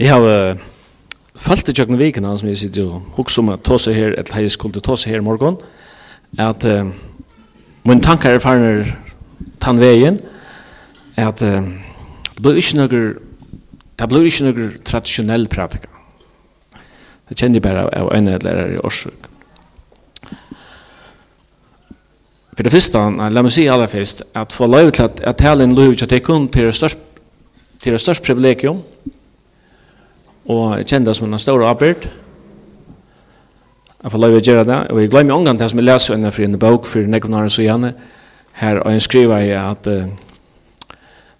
Jeg har uh, falt i tjøkken viken som jeg sitter og hukser om at seg her, eller jeg skulle ta seg her i morgen, at uh, min tanker er farner tann veien, at uh, det blir ikke noe det blir ikke noe tradisjonell pratika. Det kjenner jeg bare av en eller i årsøk. For det første, la meg si aller først, at få lov til at, at tale en lov til at det kun til det største privilegium, og jeg kjenner det som en stor arbeid. Jeg får lov til å gjøre det, og jeg glemmer omgang til det som jeg leser henne for en bok for Nekonaren Sujane, her og jeg skriver jeg at uh,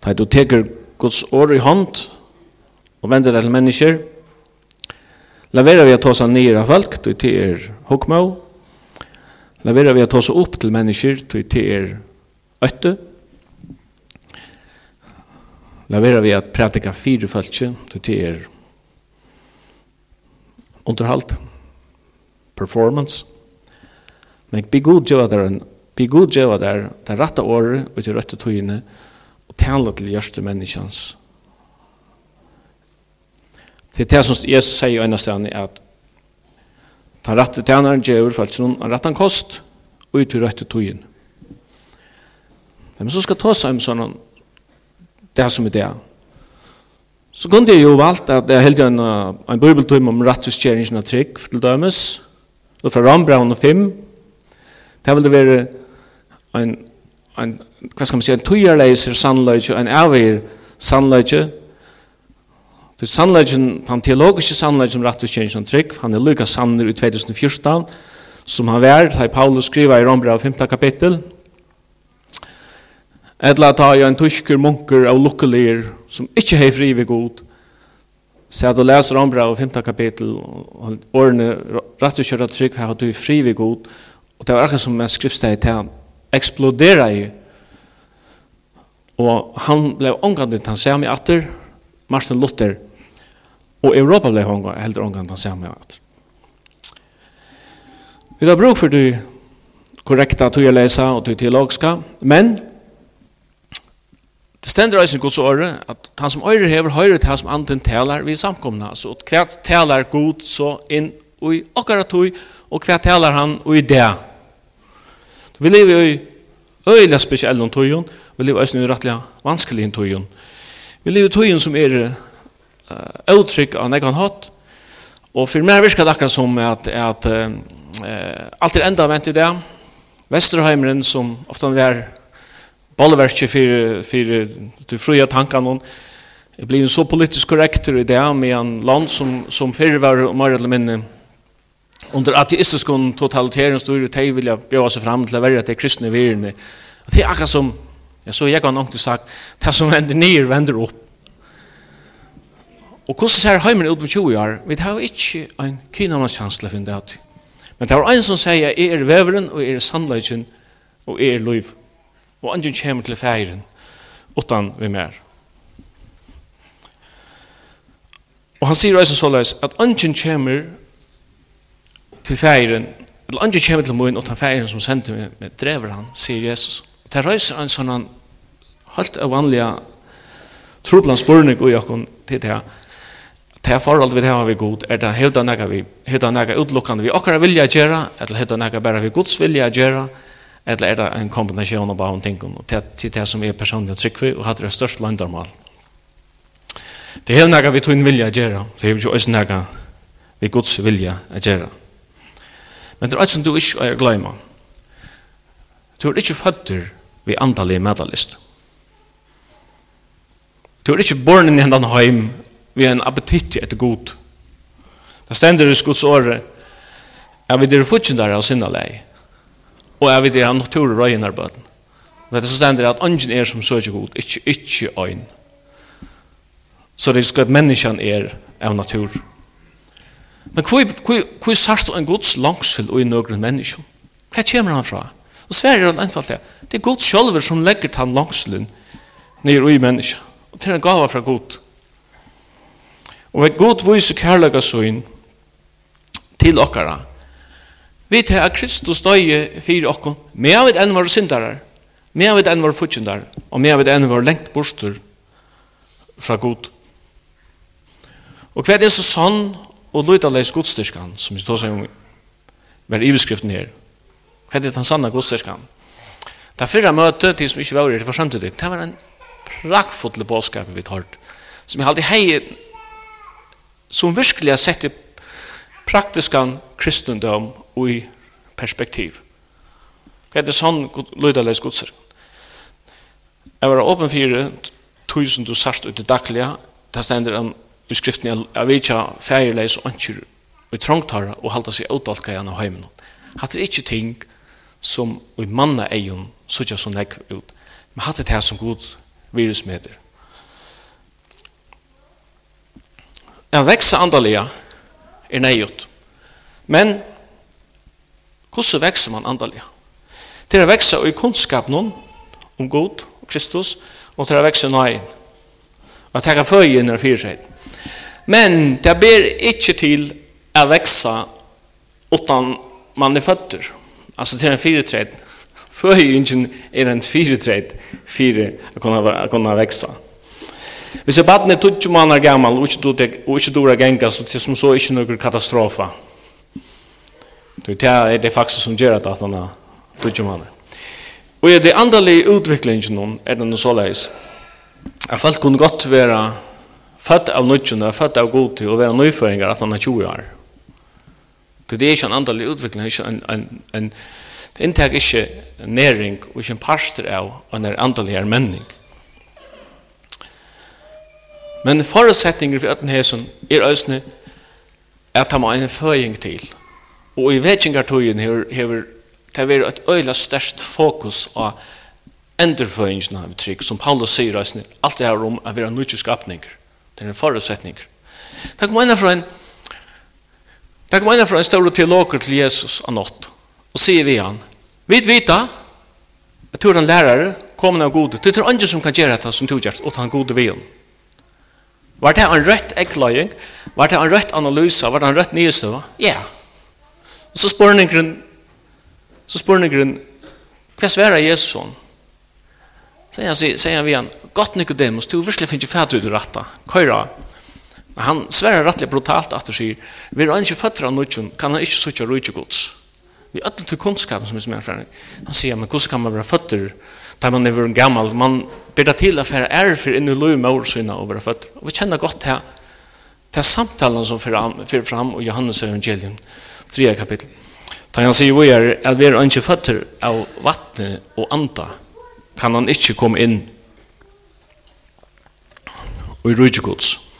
da du teker Guds år i hånd og vender deg til mennesker, laverer vi å ta seg nye av folk, du til er hokmå, laverer vi å ta seg opp til mennesker, du til er øtte, laverer vi å prætika fire folk, du til er underhalt, performance. Men be god jo der en be god jo der det rette året og til rette tøyene og tale til gjørste menneskens. Det er det som Jesus sier i øyne stedet er at ta rette tjeneren gjør for at alt som han rette kost og ut til rette tøyene. Men så skal ta seg om sånn det som er det. Så kunde jag ju valt att jag hällde en, en bibeltum om rettviskjeringen av trygg til dømes, og fra Rambraun og Fim. Det ville være en, en, hva skal man si, en tujarläser sannlöjtje, en avgjør sannløyge. Det sannlöjtjen, den teologiska sannlöjtjen om rättviskeringen av trygg, han er lykka sanner i 2014 som han var, da Paulus skriver i Rambraun 5 kapitel. Etla ta jo en tusker munker av lukkelir som ikkje hei fri ved god. Så jeg leser om brev 5. kapittel, og årene rett og kjører trygg her at du er fri ved god, og det var akkurat som en skriftsteg til han eksplodera i. Og han ble omgandit, han ser meg atter, Martin Luther, og Europa ble omgandit, helt omgandit, han ser meg atter. Vi har bruk for du korrekta tog jeg lesa og tog teologiska, men Det stender eisen Guds åre, at han som øyre hever høyre til han som anden taler vi samkomna, så at hva taler god så inn i okkara tog, og hva taler han i det. Vi lever i øyla spesielle om vi lever også i rettelig vanskelig om. Vi lever i togjun som er uh, av negan hatt, og for meg virker det akkurat som at, at uh, alt er enda vent i det. Vesterheimeren som ofte er bolverke for, for du fria tankar någon Det blir så politisk korrekt i det med en land som, som förr var mer eller mindre under ateistisk og totalitæren styrer de jeg bjøve seg fram til å være til kristne virene. Og det er akkurat som, jeg så jeg har nok sagt, det som vender ned, vender opp. Og hvordan ser heimen ut med 20 år? Vi har ikke en kynamannskjansle for det. Men det var en som sier, jeg er veveren, og er sannleggen, og er liv og andre kommer til feiren utan vi mer. Og han sier også såleis at andre kommer til feiren, eller andre kommer til moen utan feiren som sender meg, med drever han, sier Jesus. Det reiser en sånn helt av vanlige troblandsbørning og jakken til det her. Det er forhold vi har vi god, er det hevda nega vi, hevda nega utlukkande vi okkara vilja gjera, eller hevda nega bara vi gods vilja gjera, eller er det en kombinasjon av bare ting og til det som er personlig trygg vi, og hadde det størst landarmal. Det er noe vi tog inn vilja å gjøre, det er jo også noe vi gods vilja å gjøre. Men det er alt som du ikke er gløyma. Du er ikke fødder vi andalig medalist. Du er ikke born i hendan heim vi er en appetitt etter god. Det stender i skotsåret, er vi er futsindare av sinna leie og jeg vet det er naturrøyen her bøten. Det er så stender at ånden er som søker god, ikke, ikke øyn. Så det er slik at menneskene er av natur. Men hvor, er sart en gods langsel og i nøgren mennesker? Hva kommer han fra? Og Sverige er en fall det. Det er god sjølver som legger til han langselen nere i mennesker. Og til en gava fra god. Og et god viser kærlega søgn til okkara Vi tar at Kristus døye fyrir okkom, med av et enn var syndarar, med av et enn var futsindar, og med av et enn var lengt bostur fra god. Og hva er så sånn og løydaleis godstyrskan, som vi tås om med iveskriften her, hva er det den sanna godstyrskan? Det fyrra møte, de som ikke var i det for samtidig, det var en prakkfulle bådskap vi tar, som jeg alltid hei, som virkelig har sett i praktiskan kristendom i perspektiv. Hva er sånn lydeleis godser. Jeg var åpen fire, tusen du sart ut i daglige, det stender om i skriften jeg vet ikke feierleis og ønsker og trongtare og halda seg utvalka igjen av heimen. Hatt er ikke ting som i manna eion sutja som nek ut, men hatt er det som god virusmeder. En vekse andalega er nøyut. Men hvordan vekser man andelig? Til å vekse i kunnskap noen om god og Kristus, og til å vekse i nøyen. Og jeg tenker føyen når fyrer seg. Men det ber ikke til å vekse utan man er føtter. Altså til en fire fyretred. Føyen er en fire fyretred for å kunne, kunne vekse. Hvis jeg baden er tutsi er gammal og ikke dora genga, så det som så ikke noen katastrofa. Det er det faktisk som gjør at han er tutsi måneder. Og i det andalige utviklingen er det noe så leis. Jeg følte kunne godt være født av nødgjene, født av god til å være nøyføringer at han er 20 år. Det er ikke en andalig utvikling, ikke en, en, en, det inntek ikke næring og ikke en parster av en andalig menning. Men forutsetninger for at hesen er øsne at han må en føying til. Og i vetsingartøyen hever det vært et øyla størst fokus av endurføyingen av trygg, som Paulus sier øsne, alt det her om å være nødvendig skapninger. Det er en forutsetning. Det kom ena fra en Det kom ena fra en større teologer til Jesus av nått, og sier vi han, vi vita, jeg tror han lærere, kommer av gode, det er andre som kan gjøre dette som du gjør, og han gode vi. Var det en rett ekkløying? Var det en rett analyse? Var det en rett nyestøve? Ja. Og så spør han grunn, så spør han grunn, hva sverer Jesus sånn? Så jeg sier han vi han, godt Nicodemus, du virkelig finner ikke fæt ut i retta. Køyra, han sverer rettelig brutalt at du sier, vi er ikke føtter av nødgjøn, kan han ikke sitte rujtje gods. Vi er til kunnskapen som er som er Han sier, men hvordan kan man være fædre tar man över en gammal man bidrar till att färra är för en lov med årsina över fötter. Och vi känner gott här till samtalen som för för fram och Johannes evangelium 3 kapitel. Da han säger vi är at vi er ikke føtter av vatten och anda kan han inte komme in och i rujtjegods.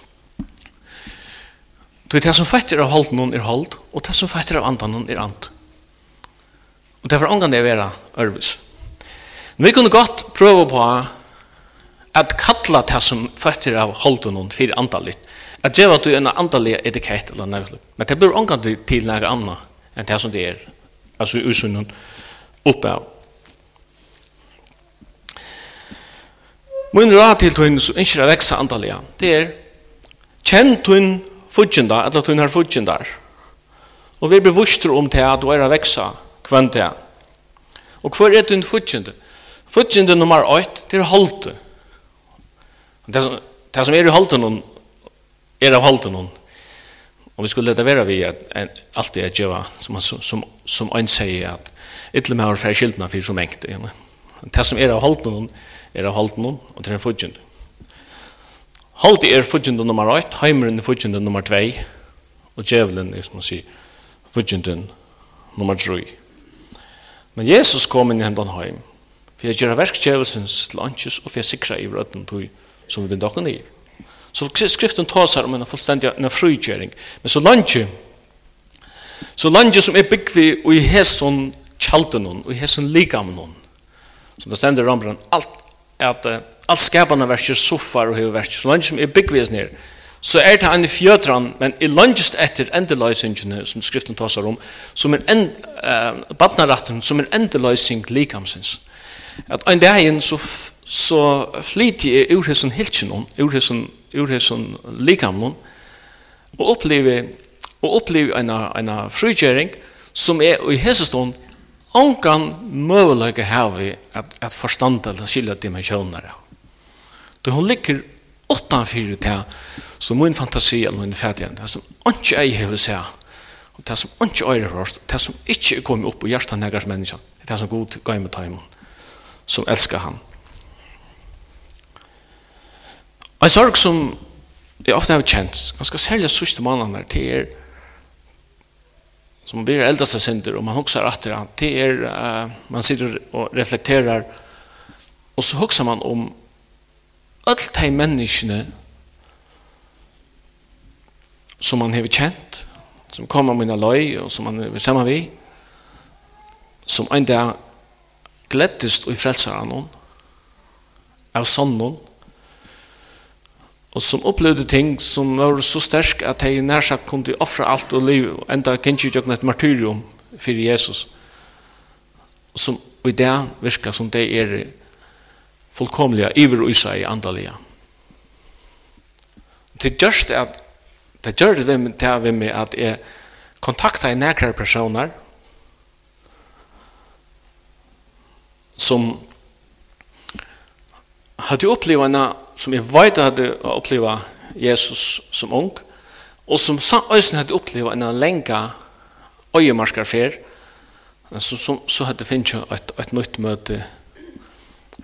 Det er det som fætter av holdt noen er holdt, og det som fætter av andan noen er and. Og det er for ångan det å være ørvis. Men vi kunne godt prøve på at kalla det som føtter av holden hon fyrir andalit. At gjeva du en andalig etikett eller nøyla. Men det blir omgang til nære anna enn det som det er. Altså usunnen oppe av. Min råd til tøyn som ikke er veksa andalig, det er kjenn tøyn fudgjenda, eller tøyn her fudgjendar. Og vi blir vurster om til at du er veksa kvendt det. Og hva er tøyn fudgjenda? Fudgjende nummer 8, det er halte. Det som, det som er i halte noen, er av halte noen. Og vi skulle leta vera vi at alt alltid er djeva, som, som, som, som ein sier at ytla med har færre skyldna fyrir som engt. Det som er av halte noen, er av halte noen, og det er en fudgjende. Halte er fudgjende nummer 8, heimeren er fudgjende nummer 2, og djevelen er, som man sier, fudgjende nummer 3. Men Jesus kom inn i hendan heim, for jeg gjør verkskjevelsens til anses, og for jeg sikra i rødden tog som vi bind okken i. Så skriften tåsar om en fullstendig en frugjering, men så langt så langt som er byggvi og i hesson kjalten og i hesson ligamnon, som det stender rambran, alt, at, alt skapana versker soffar og hever versker, så langt som er byggvi nir, så er det en fjøtran, men i langest etter endeløysingene som skriften tar seg om, som er en end, uh, badnaratten, som er endeløysing likamsins at en dag så, så flyter jeg ur hessen hilsen, ur hessen, ur hessen likamon, og opplever, og opplever en, en frugering som er i hessestånd ankan møvelige heve at, at forstanda eller skilja dimensjoner. Da hun ligger åttanfyrir til som min fantasi eller min fædigen, det som ikke jeg hever seg, og det som ikke øyre hørst, det som ikke er kommet opp i av negars menneska, det som god gav med taimun som elskar han. En sorg som jeg ofte har kjent, ganske særlig sørste mannen her, det er som blir eldre seg synder, og man hokser etter det er, uh, man sitter og reflekterer, og så hokser man om alt de menneskene som man har kjent, som kommer med en løy, og som man er sammen med, som en dag gleddist i frelsaren av sonnen og som opplevde ting som var så sterk at de nærsagt kunne offre alt og liv og enda kanskje ikke et martyrium for Jesus som i det virker som det er fullkomlige iver og isa i andalige det gjørs det at det gjør det med, det med at jeg kontakta i nækere personer som hadde opplevd en som jeg vet hadde opplevd Jesus som ung og som ösen hadde opplevd en länka öjemarskar så, så, så hadde finnet et, et nytt møte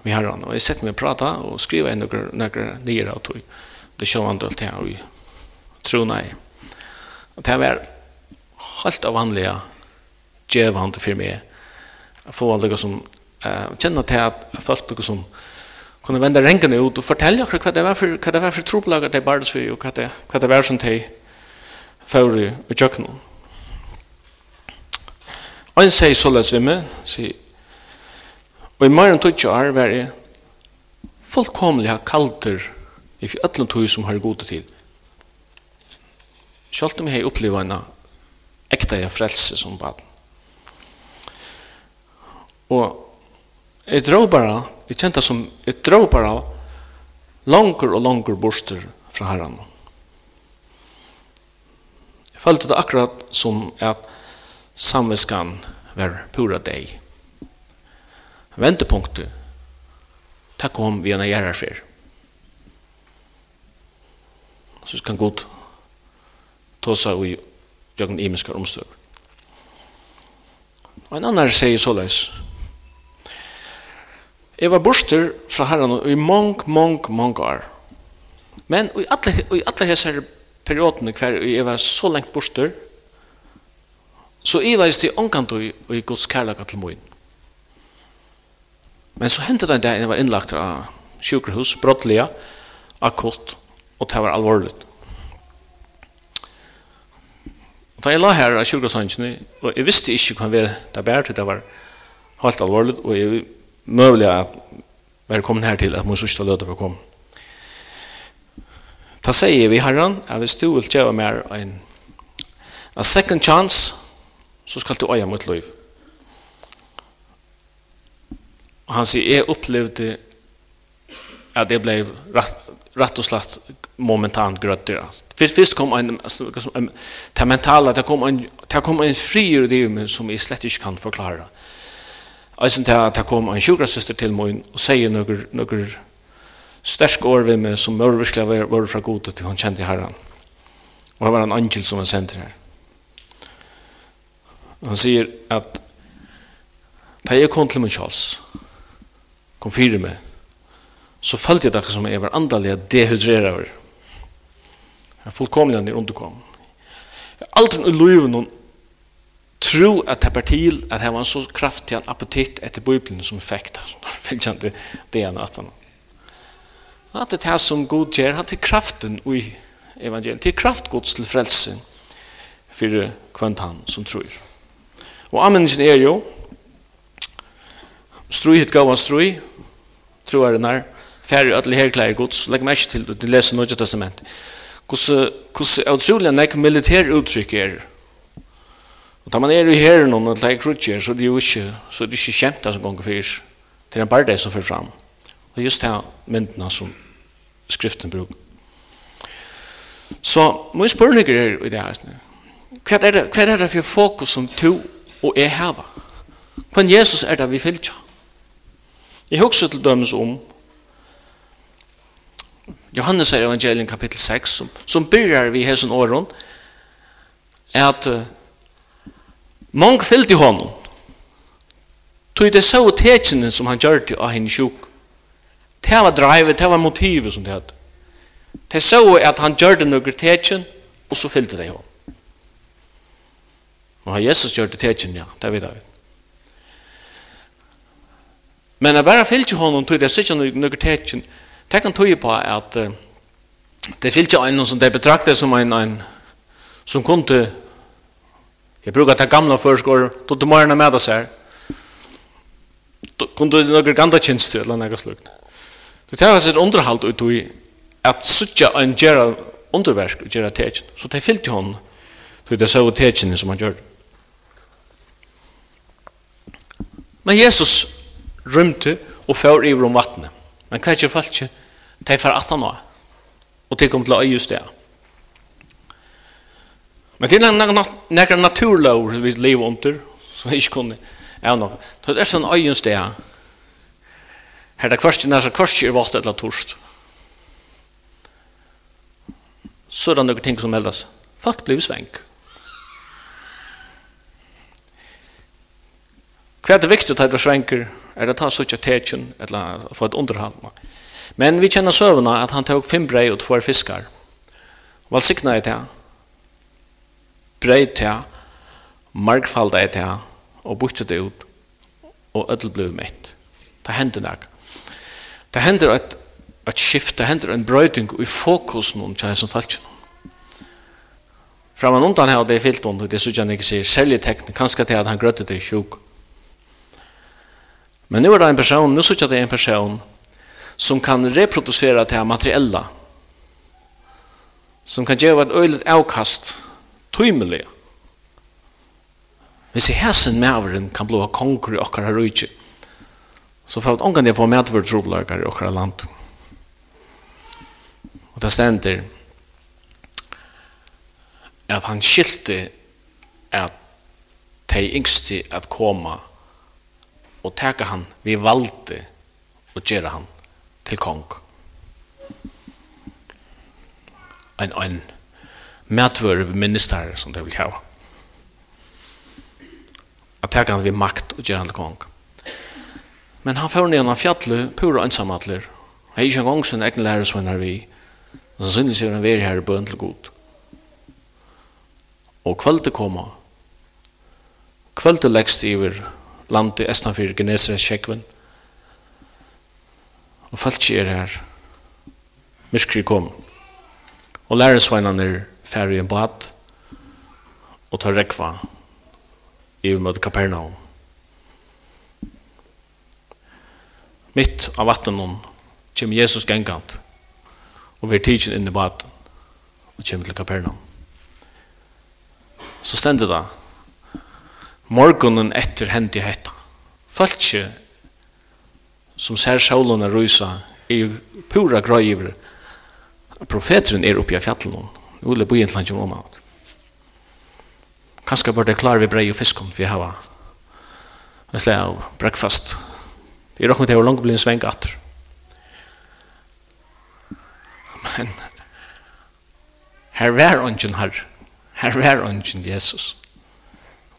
vi har og Jag sett meg prata og skriva en noen nye nya och tog det själva andalt här och tro Og Det var helt av vanliga for meg. mig. Få alla som eh känna till att folk som kunde vända ränken ut och fortälja vad det var för vad det var för trubbelagar det bardes så och vad det vad det var som te för i jöknu. Ein sei så läs vi med så Og i morgen tog jag är fullkomlig fullkomliga kalter i fjøtlen tog som har gode til. Selv om jeg opplever en ekte frelse som bad. Og Jeg drar bare, jeg kjente som, jeg drar bare langer og langer borster fra herren. Jeg følte det akkurat som at samviskan var pura deg. Ventepunktet, det kom vi en gjerra fyr. Så kan godt ta seg i jøkken imenskar omstøver. Og en annan sier så løs, Jeg var borster fra herren i mange, mange, mange år. Men i alle, i alle hese periodene hver jeg var så lengt borster, så jeg var i sted omkant i Guds kærlighet til min. Men så hendte det en dag jeg var innlagt av sjukerhus, brottlige, akkurat, og det var alvorlig. Og da jeg la her av sjukerhushansene, og jeg visste ikke hva det var, det var helt alvorlig, og jeg möjliga att välkommen här till att min sista löda för kom. Ta säger vi herran, jag vill stå och tjäva mer en a second chance så skal du öja mot liv. Och han säger, jag upplevde att det blev rätt, rätt och slatt momentant grötter. Först, först kom en, en, det mentala, det kom en, det kom en fri ur det som jag slett inte kan förklara. Eisen til at jeg kom en sjukrasøster til min og sier noen, noen sterk år ved meg som mør virkelig var, var fra gode til hun kjente herren. Og det var en angel som var sendt her. Han sier at da jeg kom til min kjals, kom fire meg, så følte jeg det som jeg var andelig andalig dehydreret over. Jeg er fullkomlig an i underkom. Jeg har aldri noe løyve noen tro at det er til at det var en så kraftig appetitt etter Bibeln som effekt alltså fältjande det ena at han At det er som god ger hade kraften i evangeliet. Det er kraftgods til frelse for kvant han som tror. Og anmenningen er jo ju hit gav han strui tror det när färre ödel herklär Guds lägg mest till du leser noe Testament Kus kus utrolig nek militær uttrykk er Og tar man er i herren og noen leik rutsjer, så er det jo ikke, så er det ikke kjent det som gonger fyrir. Det er en bare det som fyrir fram. Og just det her myndene som skriften bruk. Så min spurning er i det her. Hva er det, hva er det for fokus som to og jeg heva? Hva Jesus er det vi fyllt? Jeg husker til dømes om Johannes er evangelien kapitel 6 som, som byrjar vi hesson åren at uh, Mange fyllt i honom. Tog det så tekenen som han gjør til av henne sjuk. Det var drivet, det var motivet som det hadde. Det så at han gjør det noen teken, og så fyllte det i honom. Og har Jesus gjør det teken, ja, det vet jeg. Men jeg bare fyllte honom, tog det sikkert noen teken. Det kan tog på at uh, det fyllte i honom som det betraktet som en, en som kunne Jeg bruker ta gamle förskor, då du morgna med oss här. Kun du några ganda tjänster eller noe slukt. Det tar sig ett underhåll ut i at suttja en gjerra underversk og gjerra text. Så det fyllt hon. Så det så texten som han gjorde. Men Jesus rymte og fjør i rom vattnet. Men hva er ikke falt ikke? De er for 18 år. Og de kom til å øye sted. Men det er nekra naturlov vi lever under, som vi ikke kunne av noe. Det er sånn øyens det her. Her er kvarst, nær kvarst er vått eller torst. Så er det noen ting som meldes. Folk blir svenk. Hva er det viktig at det svenker? Er det ta suttje tetjen, eller få et underhald? Men vi kjenner søvna at han tog fem brei og tvær fiskar. Valsikna er det brøy til, markfalda i til, og bukta det ut, og ødel ble mitt. Det hender nek. Det hender et, et skift, det hender en brøyding i fokusen om kjær som falsk. Framan undan her, det er fyllt under, det er sånn ikke sier, særlig teknik, kanskje til at han grøtte det i sjuk. Men nu er det en person, nu sånn at det er en person, som kan reproducera det materiella. Som kan gjøre et øyligt avkast tøymelig. Hvis jeg hæsen med avren kan blå konger i okkara rujtje, så får jeg ångan jeg får medverd troblagare i okkara land. Og det stender at han skilte at de yngste at koma og teka han vi valde og gjøre han til kong. Ein, ein, medvøre minister som de vil ha. At her kan vi makt og gjerne kong. Men han får ned av fjallet, pura ensamatler. Han er ikke en gang sin egen læresvenner vi. Og så synes jeg han er her i bøn til god. Og kvöldet koma. Kvöldet legst iver landet Estanfyr, Genesaret, Kjekven. Og folk er her. Myskri kom. Og læresvennerne er færre i en bad og ta rekva i møte Kapernaum. Mitt av vattenen kjem Jesus gengant og vi er tidsen inn i baden og kjem til Kapernaum. Så stendet det morgonen etter hendi hetta. Falskje som ser sjålene rysa er pura grøyver profeteren er oppi av fjallet Ulle bo i en tlange om mat. Kanskje bør det klare vi brei og fiskum vi har en slag av breakfast. Det Jeg råkner til å langt bli en sveng atter. Men her var ungen her. Her var ungen Jesus.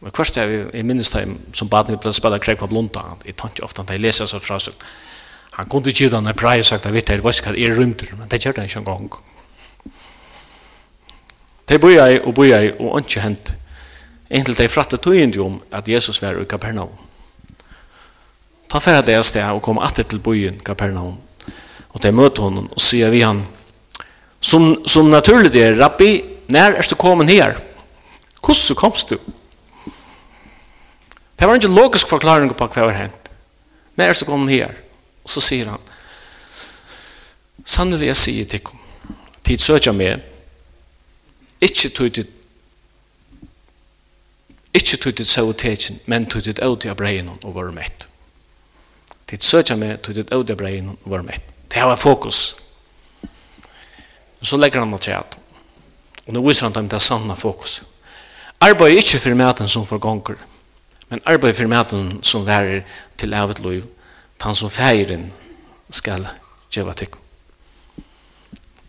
Men kvart er jeg minnes det som bad vi ble spela krek på blonda. Jeg tar ofte ofta jeg leser seg fra seg. Han kunne ikke gi den en brei og sagt at jeg vet jeg, jeg vet ikke hva jeg rymter, men det gjør det ikke en gang. De bojai og bojai og ikke hent. Inntil de frattet tøyende om at Jesus var i Kapernaum. Ta færre det sted og kom atter til bojen Kapernaum. Og de møter honom og sier vi han, som, som naturligt er, Rabbi, når er du kommet her? Hvordan komst du? Det var ikke logisk forklaring på hva var hent. Når er du kommet her? Og så sier han, sannelig jeg sier til dem. tid søker meg, Ikke tog til Ikke tog til seg og men tog til å av breien og var mett. Tid søkja meg, tog til å av breien og var mett. Det var fokus. Og så legger han til at. Og nå viser han dem det sanne fokus. Arbeid er ikke for maten som for gonger, men arbeid for maten som værer til evet loiv, han som feiren skal gjøre tikkum.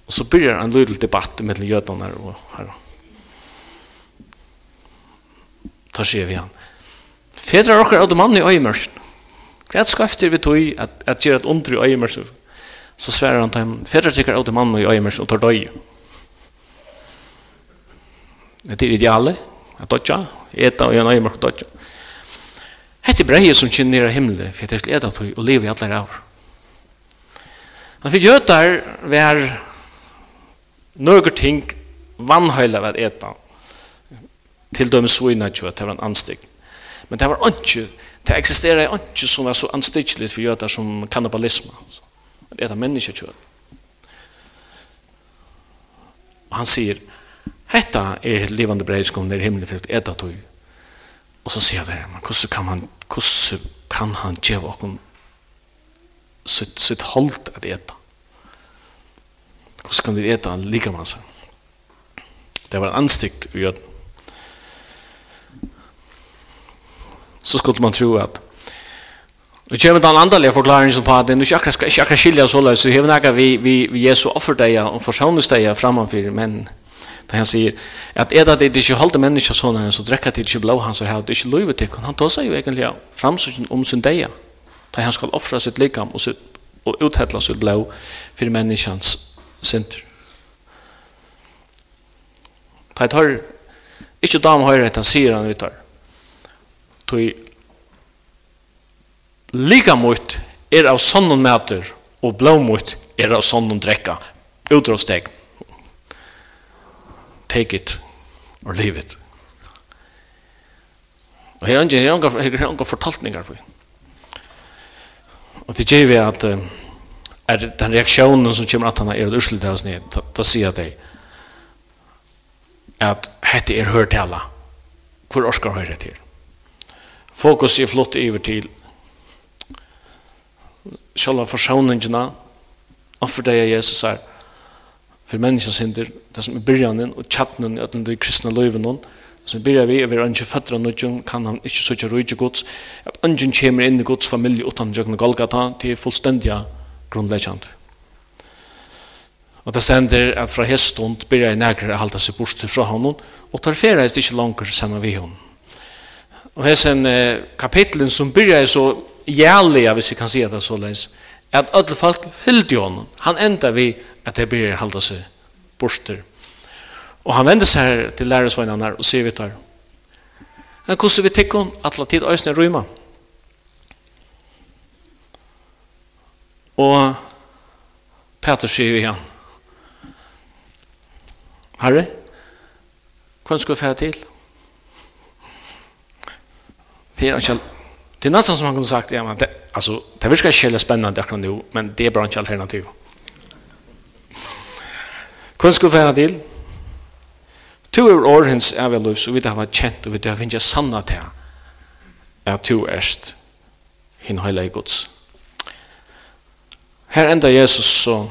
Og så begynner en liten debatt mellan jødene og här. Da sier vi han. Fedrar och av de mannen i öjmörsen. Vad ska efter vi tog at, at gjør et under i øyemørsen? Så sverer han till honom. Fedrar tycker av de mannen i øyemørsen og tar döj. Det er idealet. Att döja. Eta og gjør en øyemørsen och döja. Hette breie som kjenner himmelen, for jeg skulle eda tog og leve i alle rævr. Men for jødar var några ting vannhøyla ved eta. Til dem svina kjøtt, det var en anstig Men det var ikke, det eksisterer ikke som var så anstikkelig for jøder som kannibalisme. Det er menneskekjøtt. Og han sier, hetta er et livande breiskom nere himmelen for et tog. Og så sier det, men hvordan kan han, hvordan kan han gjøre okken sitt, sitt holdt at eta? og så kan vi eta en lika masse. Det var en anstikt i jøden. Så skulle man tro at Og kjem den andalige som på at det er ikke akkurat, ikke akkurat skilja så løs, så hever nekka vi, vi, vi Jesu offerdeia og forsonesteia framanfyr, men da han sier at er det ikke holde mennesker sånn her, så drekka det ikke blå hans her, det er ikke løyve til han tar seg jo egentlig framsøkken om sin deia, da han skal offra sitt likam og, sitt, og uthedla sitt blå for menneskens synder. Ta i tar, ikke dam høyre etter sier han vi tar. Toi, lika mot er av sånne mæter, og blåmot er av sånne drekka. Utrådsteg. Take it, or leave it. Og her er ikke fortaltningar på. Og det gjør vi at uh, er den reaksjonen som kommer at han er urslut av oss ned, da sier jeg at hette er hørtala. Hvor orskar høyre til? Fokus er flott iver til sjálva forsoningina offer deg av Jesus er for menneskens hinder, det som er byrjanen og tjattnen i ötlund i kristna løyven det som byrjar vi er vi ønsker føtter av nødgjøn kan han ikke søtja rujtje gods at ønskjøn kommer inn i gods familie utan jøkken Golgata til fullstendiga grunnleggjande. Og det sender at fra hest stund byrja jeg nægre å halda seg bort fra honom, og tar fera hest ikke langer sammen vi hon. Og hesten eh, kapitlen som byrja i så jævlig, hvis vi kan si det så leis, at alle folk fyllde honom. Han enda vi at det blir i halda seg borster. Og han vender seg til lærersveinene og sier vi tar. Men hvordan vi tikkun at la tid øyne rymma? Og Peter sier igjen, Herre, hva skal vi fære til? Det er ikke Det er nesten som han kunne sagt, ja, men det, altså, det verkar kjelle spennende akkurat nå, men det er bare ikke alternativ. Hva skal vi fære til? To er årens er avgjørløs, og vi har vært kjent, og vi har finnet sanna til at tu erst hin heilig gods. Her enda Jesus så,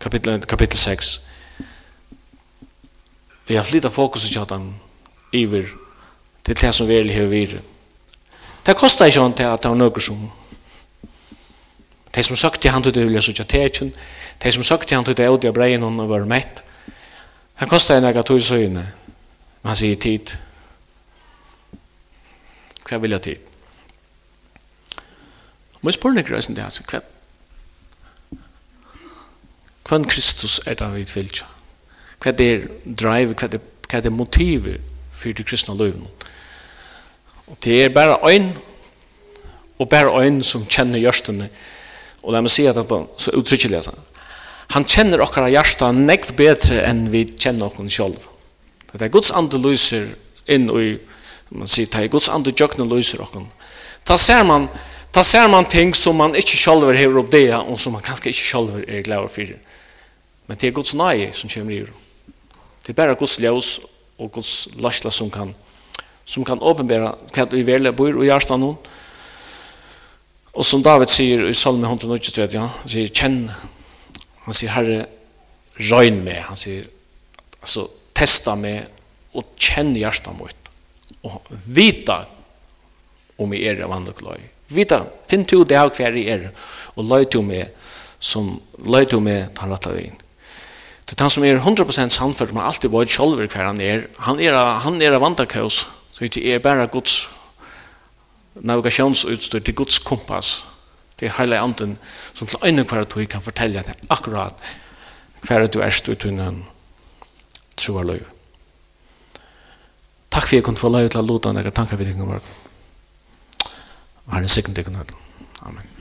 kapitel, kapitel 6, vi har flyttet fokus i han iver til det som vi er her videre. Det kostar ikke han til at det var noe som de som søkte til han til det vilja søkja tekjen, de som søkte til han til det audia breien hun var mett, det kostar en ega tog søyne, men han sier tid. Hva vil jeg tid? Må jeg spørre nekker reisen til hans, hva Hvem Kristus er det vi vilja? Hva er drive, hva er, hva er motivet for det kristne løven? Og det er bare øyn, og bare øyn som kjenner hjørstene. Og la meg si at det er så uttrykkelig. Han kjenner okkara hjärsta nekv bedre enn vi kjenner okkara sjolv. Det er Guds ande lyser inn i, man sier, det er Guds ande jøkne lyser okkara. Ta ser man, ta ser man ting som man ikke sjolver hever opp det, og som man kanskje ikke sjolver er glad for. Men det er Guds nøye som kommer i Det er bare Guds ljøs og Guds lasla som kan som kan åpenbæra hva vi velger bor og gjørst av noen. Og som David sier i Salme 123, ja, han sier, kjenn, han sier, herre, røyn meg, han sier, altså, testa meg og kjenn hjertet mitt. Og vita om jeg er av andre kløy. Vita, finn til det av hver jeg er, og løy til meg, som løy til meg, han rettet inn. Det er han som er 100% sannført, man alltid var kjolver hver han er. Han er, han er av så det er bare Guds navigationsutstyr, det er Guds kompass. Det er hele anden som til øyne hver du kan fortelle deg akkurat hver du er stå uten en troer løy. Takk for jeg kunne få løy til å låte deg tanker vi tenker vår. Herren sikkert Amen.